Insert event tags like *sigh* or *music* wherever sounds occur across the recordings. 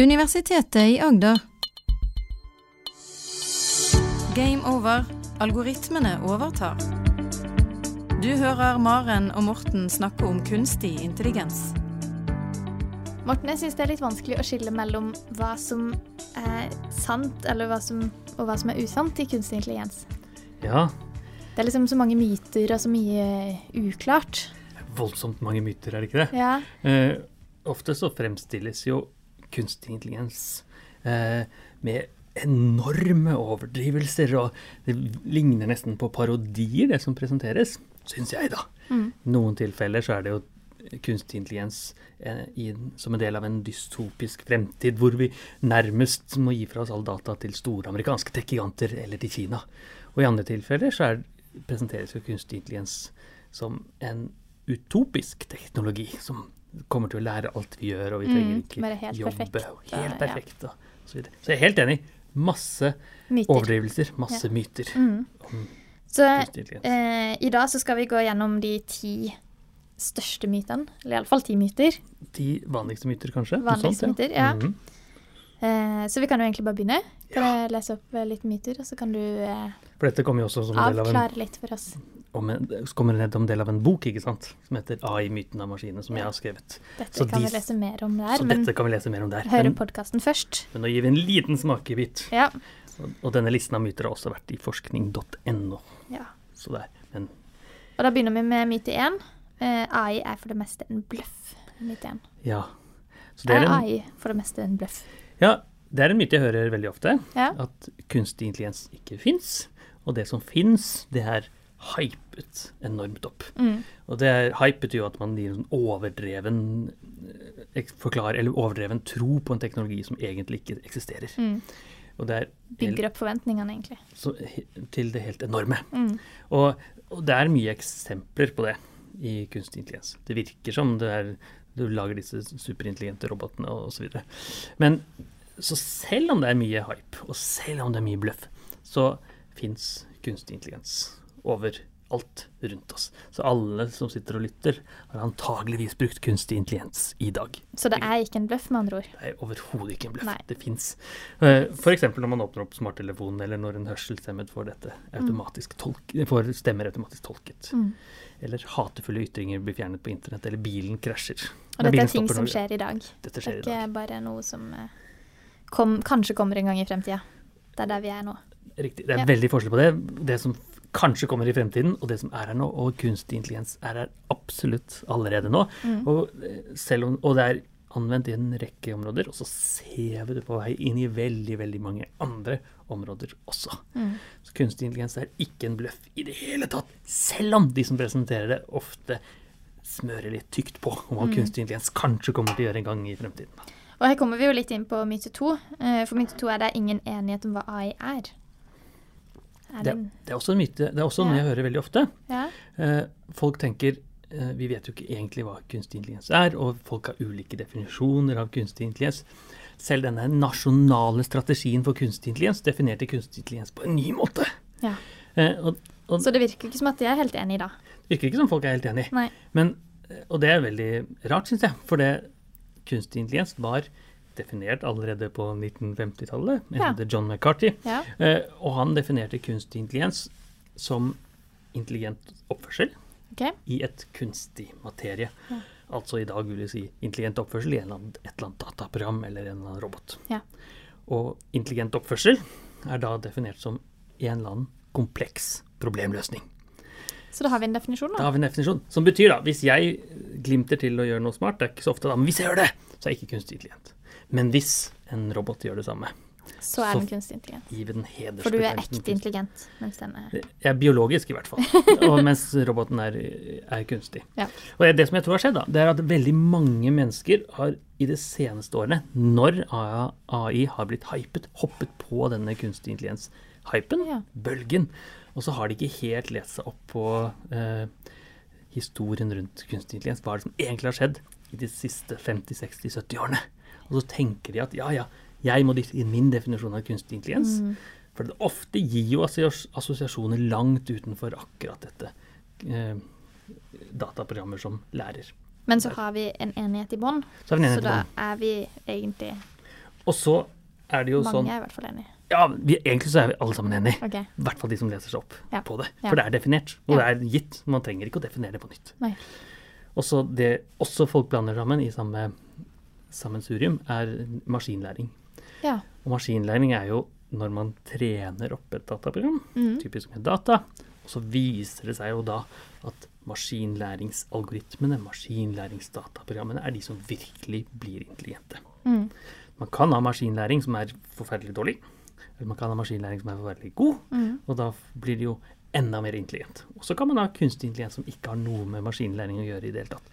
Universitetet i Agder. Game over. Algoritmene overtar. Du hører Maren og Morten snakke om kunstig intelligens. Morten, jeg syns det er litt vanskelig å skille mellom hva som er sant eller hva som, og hva som er usant i kunstig intelligens. Ja, Det er liksom så mange myter og så mye uklart. voldsomt mange myter, er det ikke det? Ja. Eh, ofte så fremstilles jo kunstig intelligens eh, med enorme overdrivelser, og det ligner nesten på parodier, det som presenteres, syns jeg, da. Mm. I noen tilfeller så er det jo kunstig intelligens eh, i, som en del av en dystopisk fremtid, hvor vi nærmest må gi fra oss all data til store amerikanske tech-giganter eller til Kina. Og i andre tilfeller så er, presenteres jo kunstig intelligens som en utopisk teknologi som kommer til å lære alt vi gjør, og vi Mm, trenger ikke mm, helt jobbe. perfekt. Helt perfekt og så. Så jeg er helt enig. Masse Myter. overdrivelser, masse myter Mm. Så eh, i dag så skal vi gå gjennom de ti største mytene. Eller iallfall ti myter. De vanligste myter, kanskje? Vanligste sånt, myter, ja. Mhm. Eh, så vi kan jo egentlig bare begynne. Kan jeg lese opp eh, litt myter, og så kan du eh, For dette kommer jo også som en del av en, litt for oss. Om en, så kommer ned om del av en bok, ikke sant? Som heter AI, myten av maskinene, som jeg har skrevet. Dette Så kan de- vi lese mer om der, Så men dette kan vi lese mer om der. høre podkasten først. men nå gir vi en liten smakebit. Ja. Og, og denne listen av myter har også vært i forskning.no. ja. Så der. Men Og da begynner vi med myte én. Uh, AI er for det meste en bløff. Myte én. ja. Så det Er er en, AI for det meste en bløff? ja, det er en myte jeg hører veldig ofte. Ja. At kunstig intelligens ikke fins. Og det som fins, det er hypet enormt opp. Mm. Og det hype betyr jo at man gir en overdreven eh, forklar, eller overdreven tro på en teknologi som egentlig ikke eksisterer. Mm. Er Bygger opp forventningene, egentlig. så, til det helt enorme. Mm. Og, og det er mye eksempler på det i kunstig intelligens. Det virker som det er du lager disse superintelligente robotene osv. Men så selv om det er mye hype, og selv om det er mye bløff, så fins kunstig intelligens overalt rundt oss. Så alle som sitter og lytter, har antageligvis brukt kunstig intelligens i dag. Så det er ikke en bløff, med andre ord. Det er overhodet ikke en bløff. Nei. Det fins. F.eks. når man åpner opp smarttelefonen, eller når en hørselshemmet får dette automatisk tolk, får stemmer automatisk tolket. Mm. Eller hatefulle ytringer blir fjernet på internett, eller bilen krasjer. Og dette er ting som skjer i dag. Dette Det er er i ikke dag. bare noe som eh, kom, kanskje kommer en gang i fremtida. Det er der vi er nå. Riktig. Det er Ja. veldig forskjell på det. Det som kanskje kommer i fremtiden, og det som er her nå. Og kunstig intelligens er her absolutt allerede nå. Mm. Og, eh, selv om, og det er anvendt i en rekke områder, og så ser vi det på vei inn i veldig, veldig mange andre områder også. Mm. Så kunstig intelligens er ikke en bløff i det hele tatt, selv om de som presenterer det, ofte smører litt tykt på om hva Mm. kunstig intelligens kanskje kommer til å gjøre en gang i fremtiden. Og her kommer vi jo litt inn på myte to. Eh, For myte to er det ingen enighet om hva AI er. Det, det er også en myte. Det er også noe Ja. jeg hører veldig ofte. Ja. Eh, folk tenker eh, vi vet jo ikke egentlig hva kunstig intelligens er, og folk har ulike definisjoner av kunstig intelligens. Selv denne nasjonale strategien for kunstig intelligens definerte kunstig intelligens på en ny måte. ja. Eh, og, og Så det virker ikke som at de er helt enige da. det virker ikke som folk er helt enig. Men, og det er veldig rart, syns jeg. For det kunstig intelligens var definert allerede på 1950-tallet. En Ja. heter John McCarthy. Ja. Eh, og han definerte kunstig intelligens som intelligent oppførsel okay. i et kunstig materie. Ja. Altså i dag vil vi si intelligent oppførsel i et eller annet dataprogram eller en eller annen robot. Ja. Og intelligent oppførsel er da definert som en eller annen kompleks problemløsning. Så da har vi en definisjon, Da da. har vi en definisjon. Som betyr da, hvis jeg glimter til å gjøre noe smart, det er ikke så ofte da, men hvis jeg gjør det, så er jeg ikke kunstig intelligent. Men hvis en robot gjør det samme, Så er den kunstig intelligent. den. For du er ekte intelligent, mens den er Jeg er biologisk, i hvert fall. *laughs* Og mens roboten er, er kunstig. Ja. Og det, som jeg tror har skjedd, da, det er at veldig mange mennesker har i de seneste årene, når AI har blitt hypet, hoppet på denne kunstig intelligens-hypen, Ja. bølgen. Og så har de ikke helt lest seg opp på eh, historien rundt kunstig intelligens. Hva er det som egentlig har skjedd i de siste 50-60-70 årene? Og så tenker de at ja, ja, jeg må gi min definisjon av kunstig intelligens. Mm. For det ofte gir jo assosiasjoner langt utenfor akkurat dette. Eh, dataprogrammer som lærer. Men så har vi en enighet i bånn, Så så da er vi egentlig Og så er det jo Mange sånn er i hvert fall enige. Ja, vi, egentlig så er vi alle sammen enige. I hvert fall de som leser seg opp Ja. på det. Ja. For det er definert, og Ja. det er gitt. Man trenger ikke å definere det på nytt. Nei. Og så det også folk blander sammen i samme sammensurium, er maskinlæring. Ja. Og maskinlæring er jo når man trener opp et dataprogram, mm. typisk med data, og så viser det seg jo da at maskinlæringsalgoritmene, maskinlæringsdataprogrammene, er de som virkelig blir intelligente. Mm. Man kan ha maskinlæring som er forferdelig dårlig, eller man kan ha maskinlæring som er forferdelig god, Mm. og da blir det jo enda mer intelligent. Og så kan man ha kunstig intelligens som ikke har noe med maskinlæring å gjøre i det hele tatt.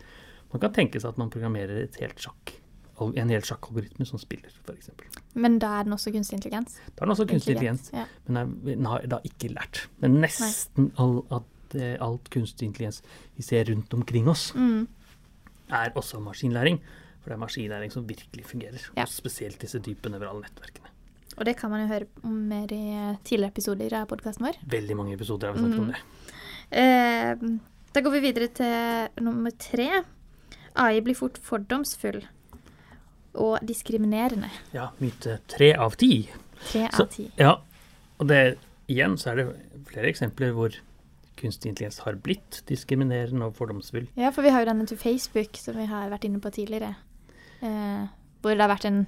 Man kan tenke seg at man programmerer et helt sjakk, en hel sjakkalgoritme som spiller, f.eks. Men da er den også kunstig intelligens? Da er den også kunstig intelligens, Ja. men den har da ikke lært. Men nesten all, at, eh, alt kunstig intelligens vi ser rundt omkring oss, Mm. er også maskinlæring. For det er maskinlæring som virkelig fungerer. Ja. Og spesielt disse dype nevrale nettverkene. Og det kan man jo høre om mer i eh, tidligere episoder av podkasten vår. Veldig mange episoder har vi snakket om Mm. det. Eh, da går vi videre til nummer tre. AI blir fort fordomsfull og diskriminerende. Ja, myte tre av ti. Tre av ti. Ja, og det, igjen så er det flere eksempler hvor kunstig intelligens har blitt diskriminerende og fordomsfull. Ja, for vi har jo denne til Facebook, som vi har vært inne på tidligere. Eh, hvor det har vært en,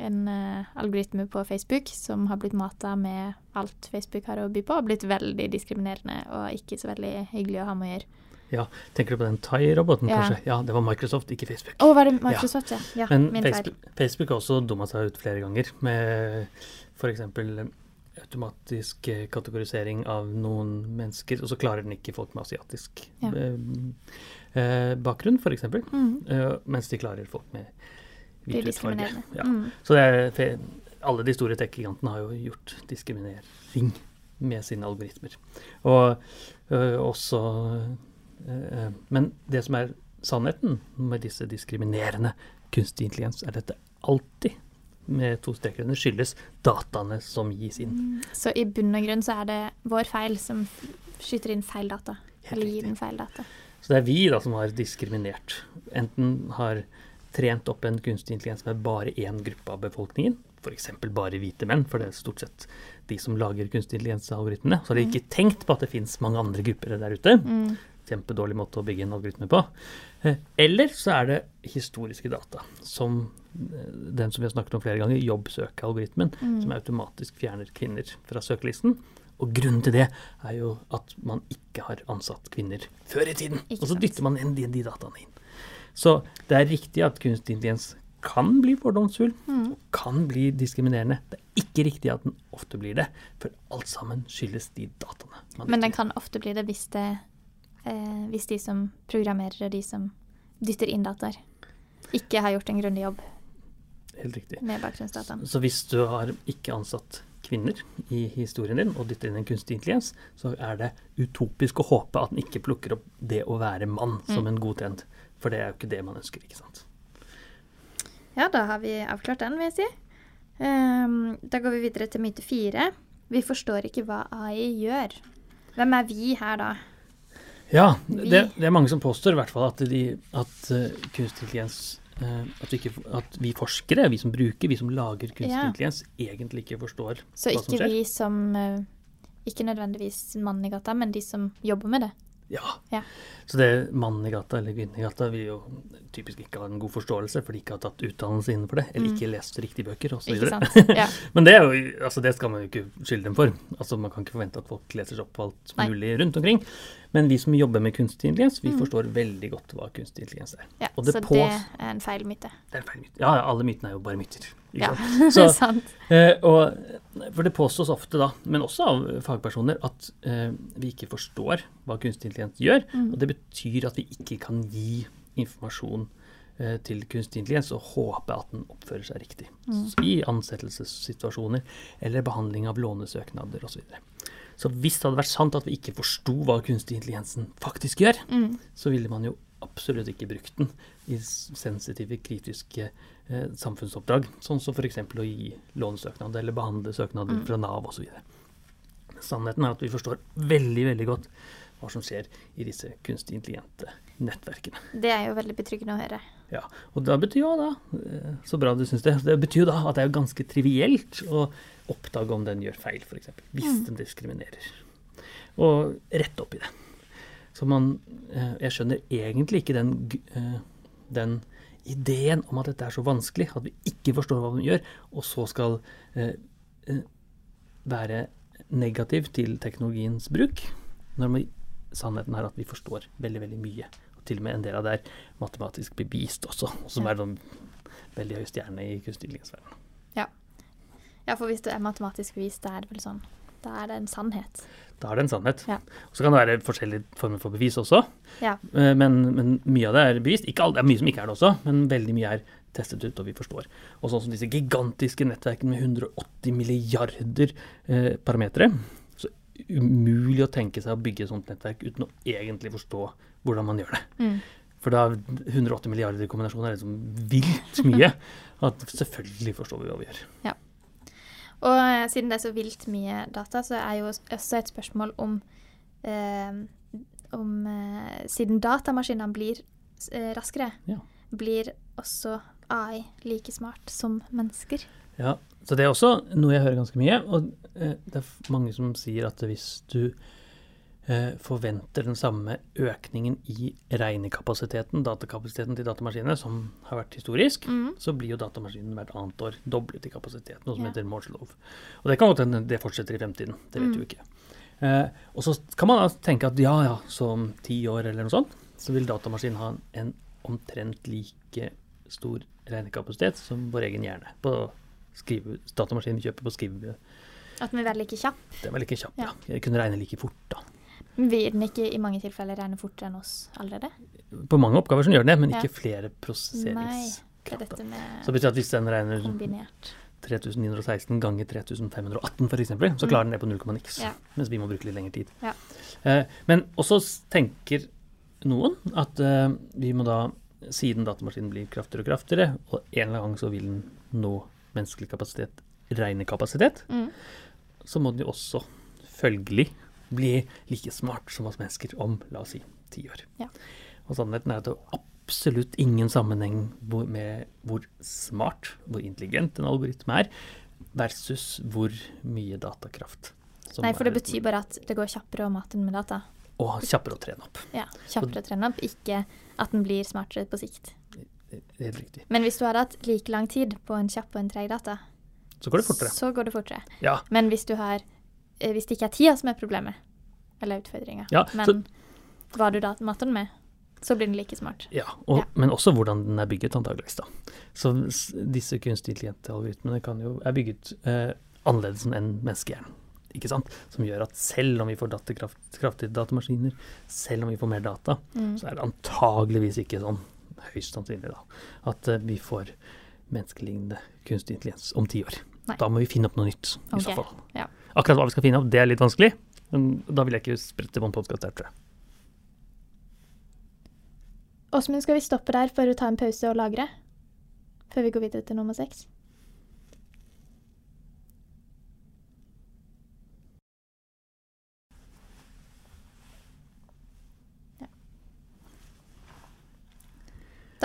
en uh, algoritme på Facebook som har blitt mata med alt Facebook har å by på, og blitt veldig diskriminerende og ikke så veldig hyggelig å ha med å gjøre. Ja, Tenker du på den Thai-roboten, Ja. kanskje? Ja, det var Microsoft, ikke Facebook. Å, var det Microsoft, ja? Ja, Men min. Facebook, Facebook har også dumma seg ut flere ganger med f.eks. automatisk eh, kategorisering av noen mennesker, og så klarer den ikke folk med asiatisk Ja. eh, eh, bakgrunn, f.eks. Mm. Mens de klarer folk med Blir hvit hudfarge. diskriminerende. Ja. Mm. Så det er, alle de store tech-gigantene har jo gjort diskriminering med sine algoritmer. Og øh, også Men det som er sannheten med disse diskriminerende kunstig intelligens, er dette alltid med to streker under skyldes dataene som gis inn. Mm. Så i bunn og grunn så er det vår feil som skyter inn feil data. Eller gir inn den feil data. Så det er vi da som har diskriminert. Enten har trent opp en kunstig intelligens med bare én gruppe av befolkningen, f.eks. bare hvite menn, for det er stort sett de som lager kunstig intelligens-algoritmene. Så har de ikke tenkt på at det finnes mange andre grupper der ute. Mm. Kjempedårlig måte å bygge en algoritme på. Eh, Eller så er det historiske data, som eh, den som vi har snakket om flere ganger, jobbsøkealgoritmen, Mm. som automatisk fjerner kvinner fra søkelisten. Og grunnen til det er jo at man ikke har ansatt kvinner før i tiden. Ikke og så dytter man inn de, de dataene inn. Så det er riktig at kunstig intelligens kan bli fordomsfull, Mm. kan bli diskriminerende. Det er ikke riktig at den ofte blir det, for alt sammen skyldes de dataene. Men den kan ofte bli det hvis, det, eh, hvis de som programmerer og de som dytter inn dataer, ikke har gjort en grundig jobb. Helt riktig. med bakgrunnsdataen. Så hvis du har ikke ansatt kvinner i historien din, og dytter inn en kunstig intelligens, så er det utopisk å håpe at den ikke plukker opp det å være mann som Mm. en god trend. For det er jo ikke det man ønsker, ikke sant. Ja, da har vi avklart den, vil jeg si. Um, da går vi videre til myte fire. Vi forstår ikke hva AI gjør. Hvem er vi her, da? Ja, det, det er mange som påstår i hvert fall at, de, at uh, kunstig intelligens uh, at, vi ikke, at vi forskere, vi som bruker, vi som lager kunstig Ja. intelligens, egentlig ikke forstår Så hva som skjer. Så ikke vi som uh, Ikke nødvendigvis mannen i gata, men de som jobber med det. Ja. Ja. Så det mannen i gata eller kvinnen i gata vil jo typisk ikke ha en god forståelse, for de ikke har tatt utdannelse innenfor det, eller Mm. ikke lest riktige bøker osv. Ja. *laughs* Men det, er jo, altså det skal man jo ikke skylde dem for. Altså Man kan ikke forvente at folk leser seg opp på alt Nei. mulig rundt omkring. Men vi som jobber med kunstig intelligens, vi Mm. forstår veldig godt hva kunstig intelligens er. ja Og det så på- det er en feil myte. Det er en feil myte. Ja, alle mytene er jo bare myter. ikke Ja? *laughs* Så, sant. eh, og, for det påstås ofte, da, men også av fagpersoner, at eh, vi ikke forstår hva kunstig intelligens gjør. Mm. Og det betyr at vi ikke kan gi informasjon eh, til kunstig intelligens og håpe at den oppfører seg riktig. Mm. I ansettelsessituasjoner eller behandling av lånesøknader osv. Så, hvis det hadde vært sant at vi ikke forsto hva kunstig intelligensen faktisk gjør, Mm. så ville man jo absolutt ikke brukt den i sensitive, kritiske eh, samfunnsoppdrag, sånn som f.eks. å gi lånesøknad eller behandle søknader Mm. fra Nav osv. Sannheten er at vi forstår veldig veldig godt hva som skjer i disse kunstig intelligente nettverkene. Det er jo veldig betryggende å høre. Ja, og det betyr jo da, eh, så bra du syns det, det betyr jo da at det er ganske trivielt å oppdage om den gjør feil, f.eks. Hvis Mm. den diskriminerer. Og rette opp i det. Så man eh, Jeg skjønner egentlig ikke den, eh, den ideen om at dette er så vanskelig, at vi ikke forstår hva vi gjør, og så skal eh, være negativ til teknologiens bruk, når man, sannheten er at vi forstår veldig, veldig mye. Og til og med en del av det er matematisk bevist også, som er en veldig høy stjerne i kunstig intelligens-verdenen. Ja, for hvis det er matematisk bevis, da er det vel sånn Da er det en sannhet. Da er det en sannhet. Ja. Og så kan det være forskjellige former for bevis også, Ja. eh, men, men mye av det er bevist. Ikke alt, det er mye som ikke er det også, men veldig mye er testet ut, og vi forstår. Og sånn som disse gigantiske nettverkene med 180 milliarder eh, parametere. Så umulig å tenke seg å bygge et sånt nettverk uten å egentlig forstå hvordan man gjør det. Mm. For da 180 milliarder i kombinasjon er liksom vilt mye. *laughs* At selvfølgelig forstår vi hva vi gjør. Og eh, siden det er så vilt mye data, så er jo også et spørsmål om eh, om eh, Siden datamaskinene blir eh, raskere, Ja. blir også AI like smart som mennesker. Ja, så det er også noe jeg hører ganske mye. Og eh, det er mange som sier at hvis du forventer den samme økningen i regnekapasiteten, datakapasiteten til datamaskinene, som har vært historisk, Mm. så blir jo datamaskinen hvert annet år doblet i kapasitet, noe som Ja. heter Moore's Love. Og det kan godt hende det fortsetter i fremtiden, det vet Mm. vi ikke. Eh, og så kan man da tenke at ja, ja, så om ti år eller noe sånt, så vil datamaskinen ha en omtrent like stor regnekapasitet som vår egen hjerne. På skrive, datamaskinen kjøper på skrive... At den vil være like kjapp. Den er like kjapp, ja. Ja. Jeg kunne regne like fort, da. Vil den ikke i mange tilfeller regne fortere enn oss allerede? På mange oppgaver som gjør den det, men Ja. ikke flere Nei, det Så det betyr at hvis den regner kombinert. 3916 ganger 3518 f.eks., så Mm. klarer den det på null komma niks. Ja. Mens vi må bruke litt lengre tid. Ja. Eh, men også tenker noen at eh, vi må da, siden datamaskinen blir kraftigere og kraftigere, og en eller annen gang så vil den nå menneskelig kapasitet, regnekapasitet, Mm. så må den jo også følgelig bli like smart som oss mennesker om, la oss si, ti år. Ja. Og sannheten er at det er absolutt ingen sammenheng med hvor smart, hvor intelligent en algoritme er, versus hvor mye datakraft. Nei, for det er- betyr bare at det går kjappere å mate den med data. Og kjappere å trene opp. Ja, kjappere å trene opp, ikke at den blir smartere på sikt. Det er Helt riktig. Men hvis du har hatt like lang tid på en kjapp og en treg data, Så går det fortere. så går det fortere. Ja. Men hvis du har Hvis det ikke er tida som er problemet, eller utfordringa, Ja, men så- hva du da mater den med, så blir den like smart. Ja, og, Ja. men også hvordan den er bygget, antageligvis. da. Så disse kunstig intelligente algoritmene kan jo, er bygget eh, annerledes enn menneskehjernen. Ikke sant? Som gjør at selv om vi får datakraft, kraftige datamaskiner, selv om vi får mer data, Mm. så er det antageligvis ikke sånn, høyst sannsynlig, da, at eh, vi får menneskelignende kunstig intelligens om ti år. Nei. Da må vi finne opp noe nytt, i okay. så fall. ja. Akkurat hva vi skal finne opp, det er litt vanskelig, men da vil jeg ikke sprette på en podkast der, tror jeg. Åsmund, skal vi stoppe der for å ta en pause og lagre? Før vi går videre til nummer seks?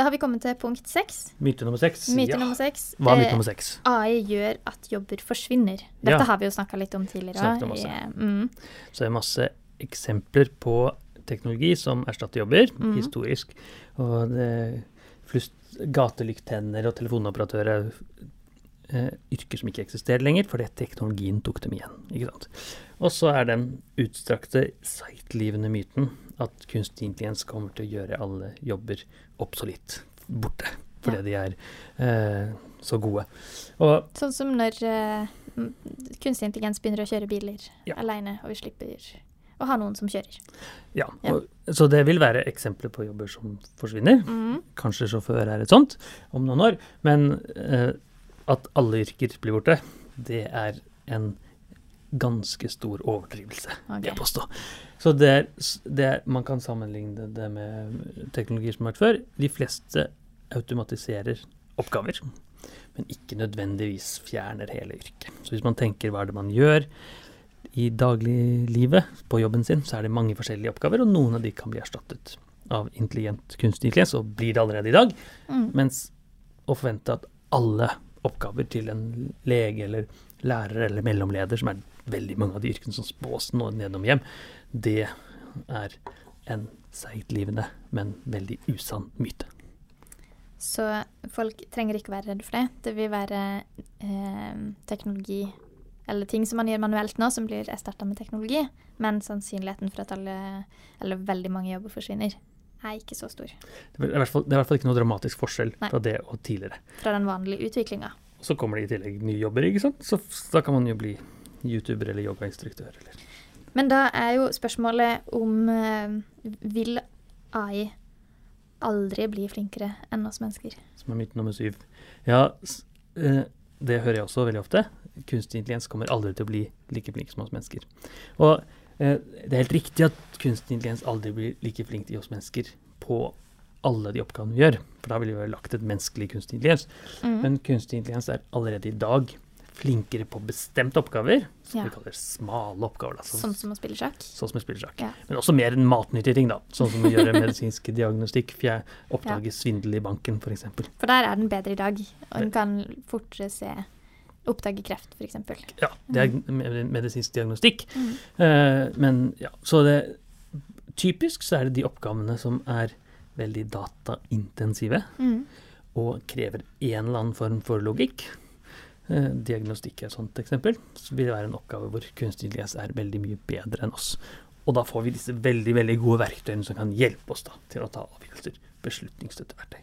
Da har vi kommet til punkt seks. Myte nummer seks. Myte ja. nummer seks. Hva er Eh, myte nummer seks? AI gjør at jobber forsvinner. Dette Ja. har vi jo snakka litt om tidligere. Om masse. også. Mm, Så det er masse eksempler på teknologi som erstatter jobber, mm. historisk. Og det flust gatelyktenner og telefonoperatører eh, yrker som ikke eksisterer lenger, fordi teknologien tok dem igjen. ikke sant? Og så er den utstrakte, seitlivende myten at kunstig intelligens kommer til å gjøre alle jobber obsolit, borte, fordi de er eh, så gode. Og Sånn som når eh, kunstig intelligens begynner å kjøre biler Ja. alene, og vi slipper å ha noen som kjører. ja, Ja. Og, så det vil være eksempler på jobber som forsvinner. Mm. Kanskje sjåfør er et sånt om noen år. Men eh, at alle yrker blir borte, det er en ganske stor overdrivelse, vil jeg påstå. Så det, er det er, man kan sammenligne det med teknologier som har vært før. De fleste automatiserer oppgaver, men ikke nødvendigvis fjerner hele yrket. Så hvis man tenker hva er det man gjør, i dagliglivet, på jobben sin, så er det mange forskjellige oppgaver, og noen av de kan bli erstattet av intelligent kunstig intelligens, og blir det allerede i dag. Mm. Mens å forvente at alle oppgaver til en lege eller lærer eller mellomleder, som er veldig mange av de yrkene som spås nå nedom hjem, det er en seigtlivende, men veldig usann myte. Så folk trenger ikke være redde for det. Det vil være eh, teknologi eller ting som man gjør manuelt nå, som blir erstatta med teknologi. Men sannsynligheten for at alle, eller veldig mange jobber forsvinner, er ikke så stor. Det i hvert fall, det er i hvert fall ikke noe dramatisk forskjell Nei. fra det og tidligere. Fra den vanlige utviklinga. Så kommer det i tillegg nye jobber, ikke sant. Så da kan man jo bli YouTuber eller yogainstruktør eller Men da er jo spørsmålet om eh, vil AI aldri bli flinkere enn oss mennesker? som er mitt nummer syv. Ja, eh, det hører jeg også veldig ofte. Kunstig intelligens kommer aldri til å bli like flink som oss mennesker. Og eh, det er helt riktig at kunstig intelligens aldri blir like flink til oss mennesker på alle de oppgavene vi gjør, for da ville vi jo lagt et menneskelig kunstig intelligens. Mm. Men kunstig intelligens er allerede i dag flinkere på bestemte oppgaver, som Ja. vi kaller smale oppgaver. Da, Sånn som å spille sjakk? sånn som å spille sjakk. Ja. Men også mer enn matnyttige ting, da. Sånn som å gjøre *laughs* medisinsk diagnostikk, fjer- ja. svindel i banken, f.eks. For der er den bedre i dag, og en kan fortere se Oppdage kreft, f.eks. Ja, det er medisinsk diagnostikk. Mm. Eh, men ja, så det Typisk så er det de oppgavene som er veldig dataintensive Mm. og krever en eller annen form for logikk. Eh, diagnostikk er et sånt eksempel. Så vil det være en oppgave hvor kunstig intelligens er veldig mye bedre enn oss. Og da får vi disse veldig veldig gode verktøyene som kan hjelpe oss da, til å ta avgjørelser. Beslutningsstøtteverktøy.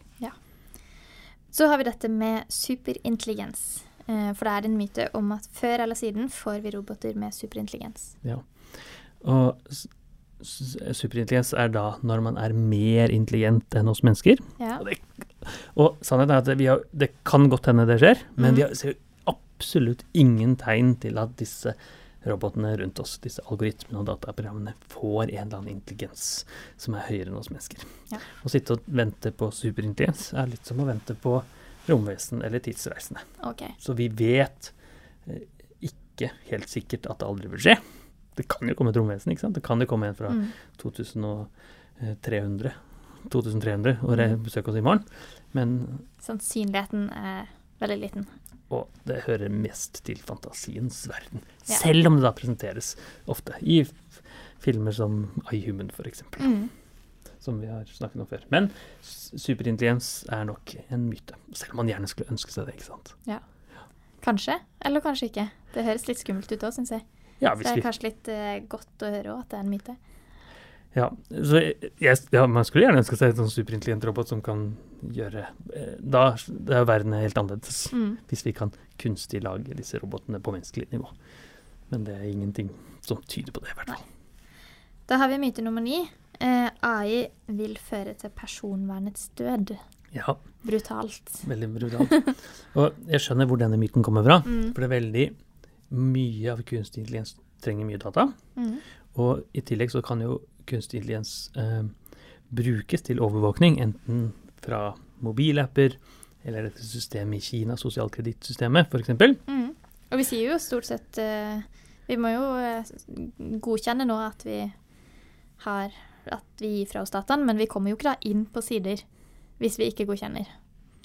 Så har vi dette med superintelligens. Eh, For det er en myte om at før eller siden får vi roboter med superintelligens. Og s- s- superintelligens er da når man er mer intelligent enn oss mennesker. Ja. Og, det, og sannheten er at vi har, det kan godt hende det skjer, men mm. vi har, ser absolutt ingen tegn til at disse robotene rundt oss, disse algoritmene og dataprogrammene, får en eller annen intelligens som er høyere enn oss mennesker. Ja. Å sitte og vente på superintelligens er litt som å vente på romvesen eller tidsreisende. Okay. Så vi vet eh, ikke helt sikkert at det aldri vil skje. Det kan jo komme et romvesen, ikke sant. Det kan jo komme en fra Mm. 2300 2300 og re- besøke oss i morgen. Men Sannsynligheten er veldig liten. Og det hører mest til fantasiens verden. Ja. Selv om det da presenteres ofte i filmer som iHuman f.eks., Mm. som vi har snakket om før. Men superintelligens er nok en myte. Selv om man gjerne skulle ønske seg det, ikke sant. Ja. Kanskje, eller kanskje ikke. Det høres litt skummelt ut òg, syns jeg. Ja, Så det vi er kanskje litt uh, godt å høre òg at det er en myte. Ja, så jeg, ja, man skulle gjerne ønske seg en sånn superintelligent robot som kan gjøre eh, Da er verden helt annerledes, Mm. hvis vi kan kunstig lage disse robotene på menneskelig nivå. Men det er ingenting som tyder på det, i hvert fall. Da har vi myte nummer ni. Eh, AI vil føre til personvernets død. Ja, Brutalt. veldig brutalt. Og jeg skjønner hvor denne myten kommer fra. Mm. For det er veldig mye av kunstig intelligens trenger mye data. Mm. Og i tillegg så kan jo kunstig intelligens eh, brukes til overvåkning, enten fra mobilapper eller dette systemet i Kina, sosialkredittsystemet f.eks. Mm. Og vi sier jo stort sett eh, Vi må jo eh, godkjenne nå at vi har At vi gir fra oss dataen, men vi kommer jo ikke da inn på sider hvis vi ikke godkjenner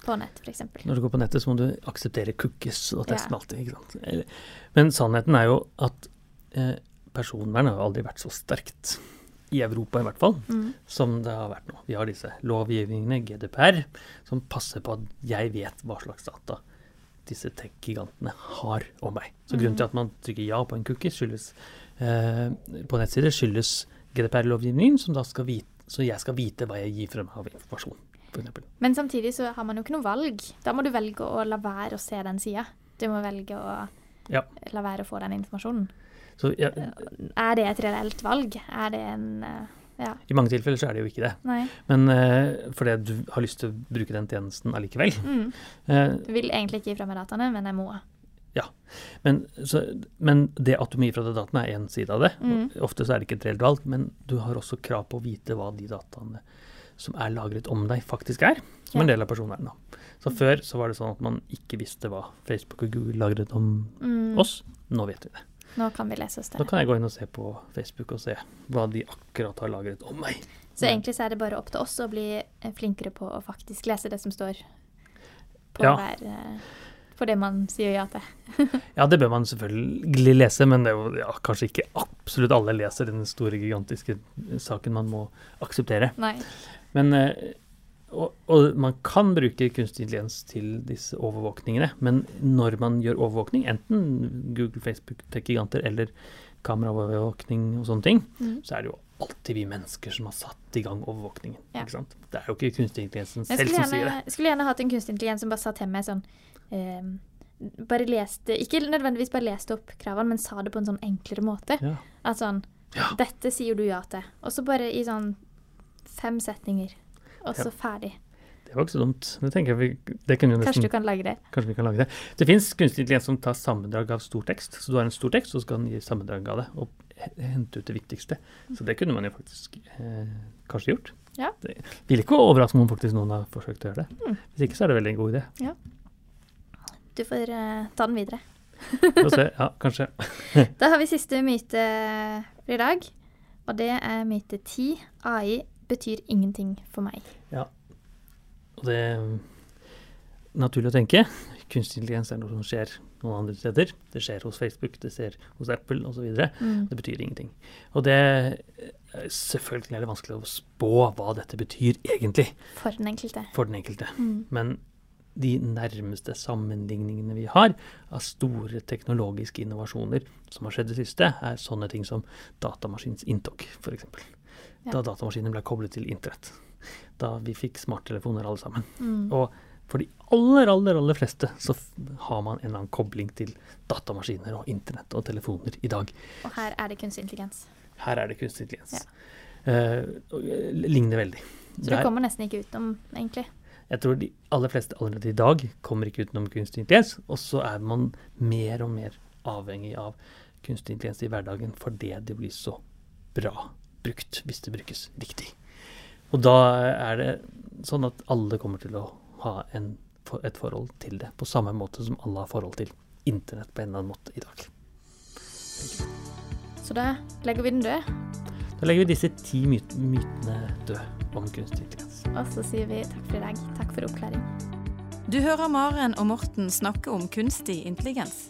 på nett, f.eks. Når du går på nettet, så må du akseptere cookies og Ja. testen alltid. ikke sant? Men sannheten er jo at eh, personvern har aldri vært så sterkt, i Europa i hvert fall, Mm. som det har vært nå. Vi har disse lovgivningene, GDPR, som passer på at jeg vet hva slags data disse tech-gigantene har om meg. Så grunnen Mhm. til at man trykker ja på en cookie skyldes, eh, på nettsider, skyldes GDPR-lovgivningen, som da skal vite, så jeg skal vite hva jeg gir frem av informasjon, Men samtidig så har man jo ikke noe valg. Da må du velge å la være å se den sida. Du må velge å Ja. la være å få den informasjonen. Så ja. Er det et reelt valg? Er det en eh, Ja. i mange tilfeller så er det jo ikke det. Nei. Men uh, fordi du har lyst til å bruke den tjenesten allikevel. Mm. Uh, vil egentlig ikke gi fra meg dataene, men jeg må. men, så, men det at du må gi fra deg dataene er én side av det. Mm. Ofte så er det ikke et reelt valg, men du har også krav på å vite hva de dataene som er lagret om deg, faktisk er. Som en del av personvernet. Så Så før så var det sånn at man ikke visste hva Facebook og Google lagret om Mm. oss. Nå vet vi det. Nå kan vi lese oss Nå til. kan jeg gå inn og se på Facebook og se hva de akkurat har lagret om meg. Så egentlig så er det bare opp til oss å bli eh, flinkere på å faktisk lese det som står på Ja. hver eh, For det man sier ja til. *laughs* Ja, det bør man selvfølgelig lese, men det er jo ja, kanskje ikke absolutt alle leser den store, gigantiske saken man må akseptere. Nei. Men, eh, og, og man kan bruke kunstig intelligens til disse overvåkningene, men når man gjør overvåkning, enten Google, Facebook, tech-giganter eller kameraovervåkning og sånne ting, Mm. så er det jo alltid vi mennesker som har satt i gang overvåkningen. Ja. Ikke sant? Det er jo ikke kunstig intelligensen selv skulle som sier det. Jeg skulle gjerne hatt en kunstig intelligens som bare satt hjemme sånn eh, Bare leste Ikke nødvendigvis bare leste opp kravene, men sa det på en sånn enklere måte. Ja. At sånn Ja. Dette sier du ja til. Og så bare i sånn fem setninger. Og så Ja. ferdig. Det var ikke så dumt. Det vi, det kunne jo nesten, Kanskje du kan lage det. Kanskje vi kan lage det. Det fins kunstig intelligens som tar sammendrag av stor tekst. Så du har en stor tekst, og så skal den gi sammendrag av det. Og hente ut det viktigste. Så det kunne man jo faktisk eh, kanskje gjort. Ja. Det vil ikke overraske om faktisk noen har forsøkt å gjøre det. Mm. Hvis ikke så er det veldig en god idé. Du får eh, ta den videre. Få se. Ja, kanskje. *laughs* Da har vi siste myte for i dag. Og det er myte ti. AI betyr ingenting for meg. Ja, Og det er naturlig å tenke. Kunstig intelligens er noe som skjer noen andre steder. Det skjer hos Facebook, det skjer hos Apple osv. Mm. Det betyr ingenting. Og det eh, Selvfølgelig er det vanskelig å spå hva dette betyr egentlig For den enkelte. for den enkelte. Mm. Men de nærmeste sammenligningene vi har av store teknologiske innovasjoner som har skjedd det siste, er sånne ting som datamaskinens inntog, f.eks. Ja. Da datamaskinen ble koblet til internett. Da vi fikk smarttelefoner alle sammen. Mm. Og for de aller, aller, aller fleste så har man en eller annen kobling til datamaskiner og internett og telefoner i dag. Og her er det kunstig intelligens. Her er det kunstig intelligens. Ja. eh, ligner veldig. Så du er- kommer nesten ikke utenom, egentlig. Jeg tror de aller fleste allerede i dag kommer ikke utenom kunstig intelligens, og så er man mer og mer avhengig av kunstig intelligens i hverdagen fordi det blir så bra brukt, hvis det brukes riktig. Og da er det sånn at alle kommer til å ha en, et forhold til det, på samme måte som alle har forhold til internett på en eller annen måte i dag. Så da legger vi den død, Da legger vi disse ti myt mytene død om kunstig intelligens. og så sier vi takk for i dag. Takk for oppklaring. Du hører Maren og Morten snakke om kunstig intelligens.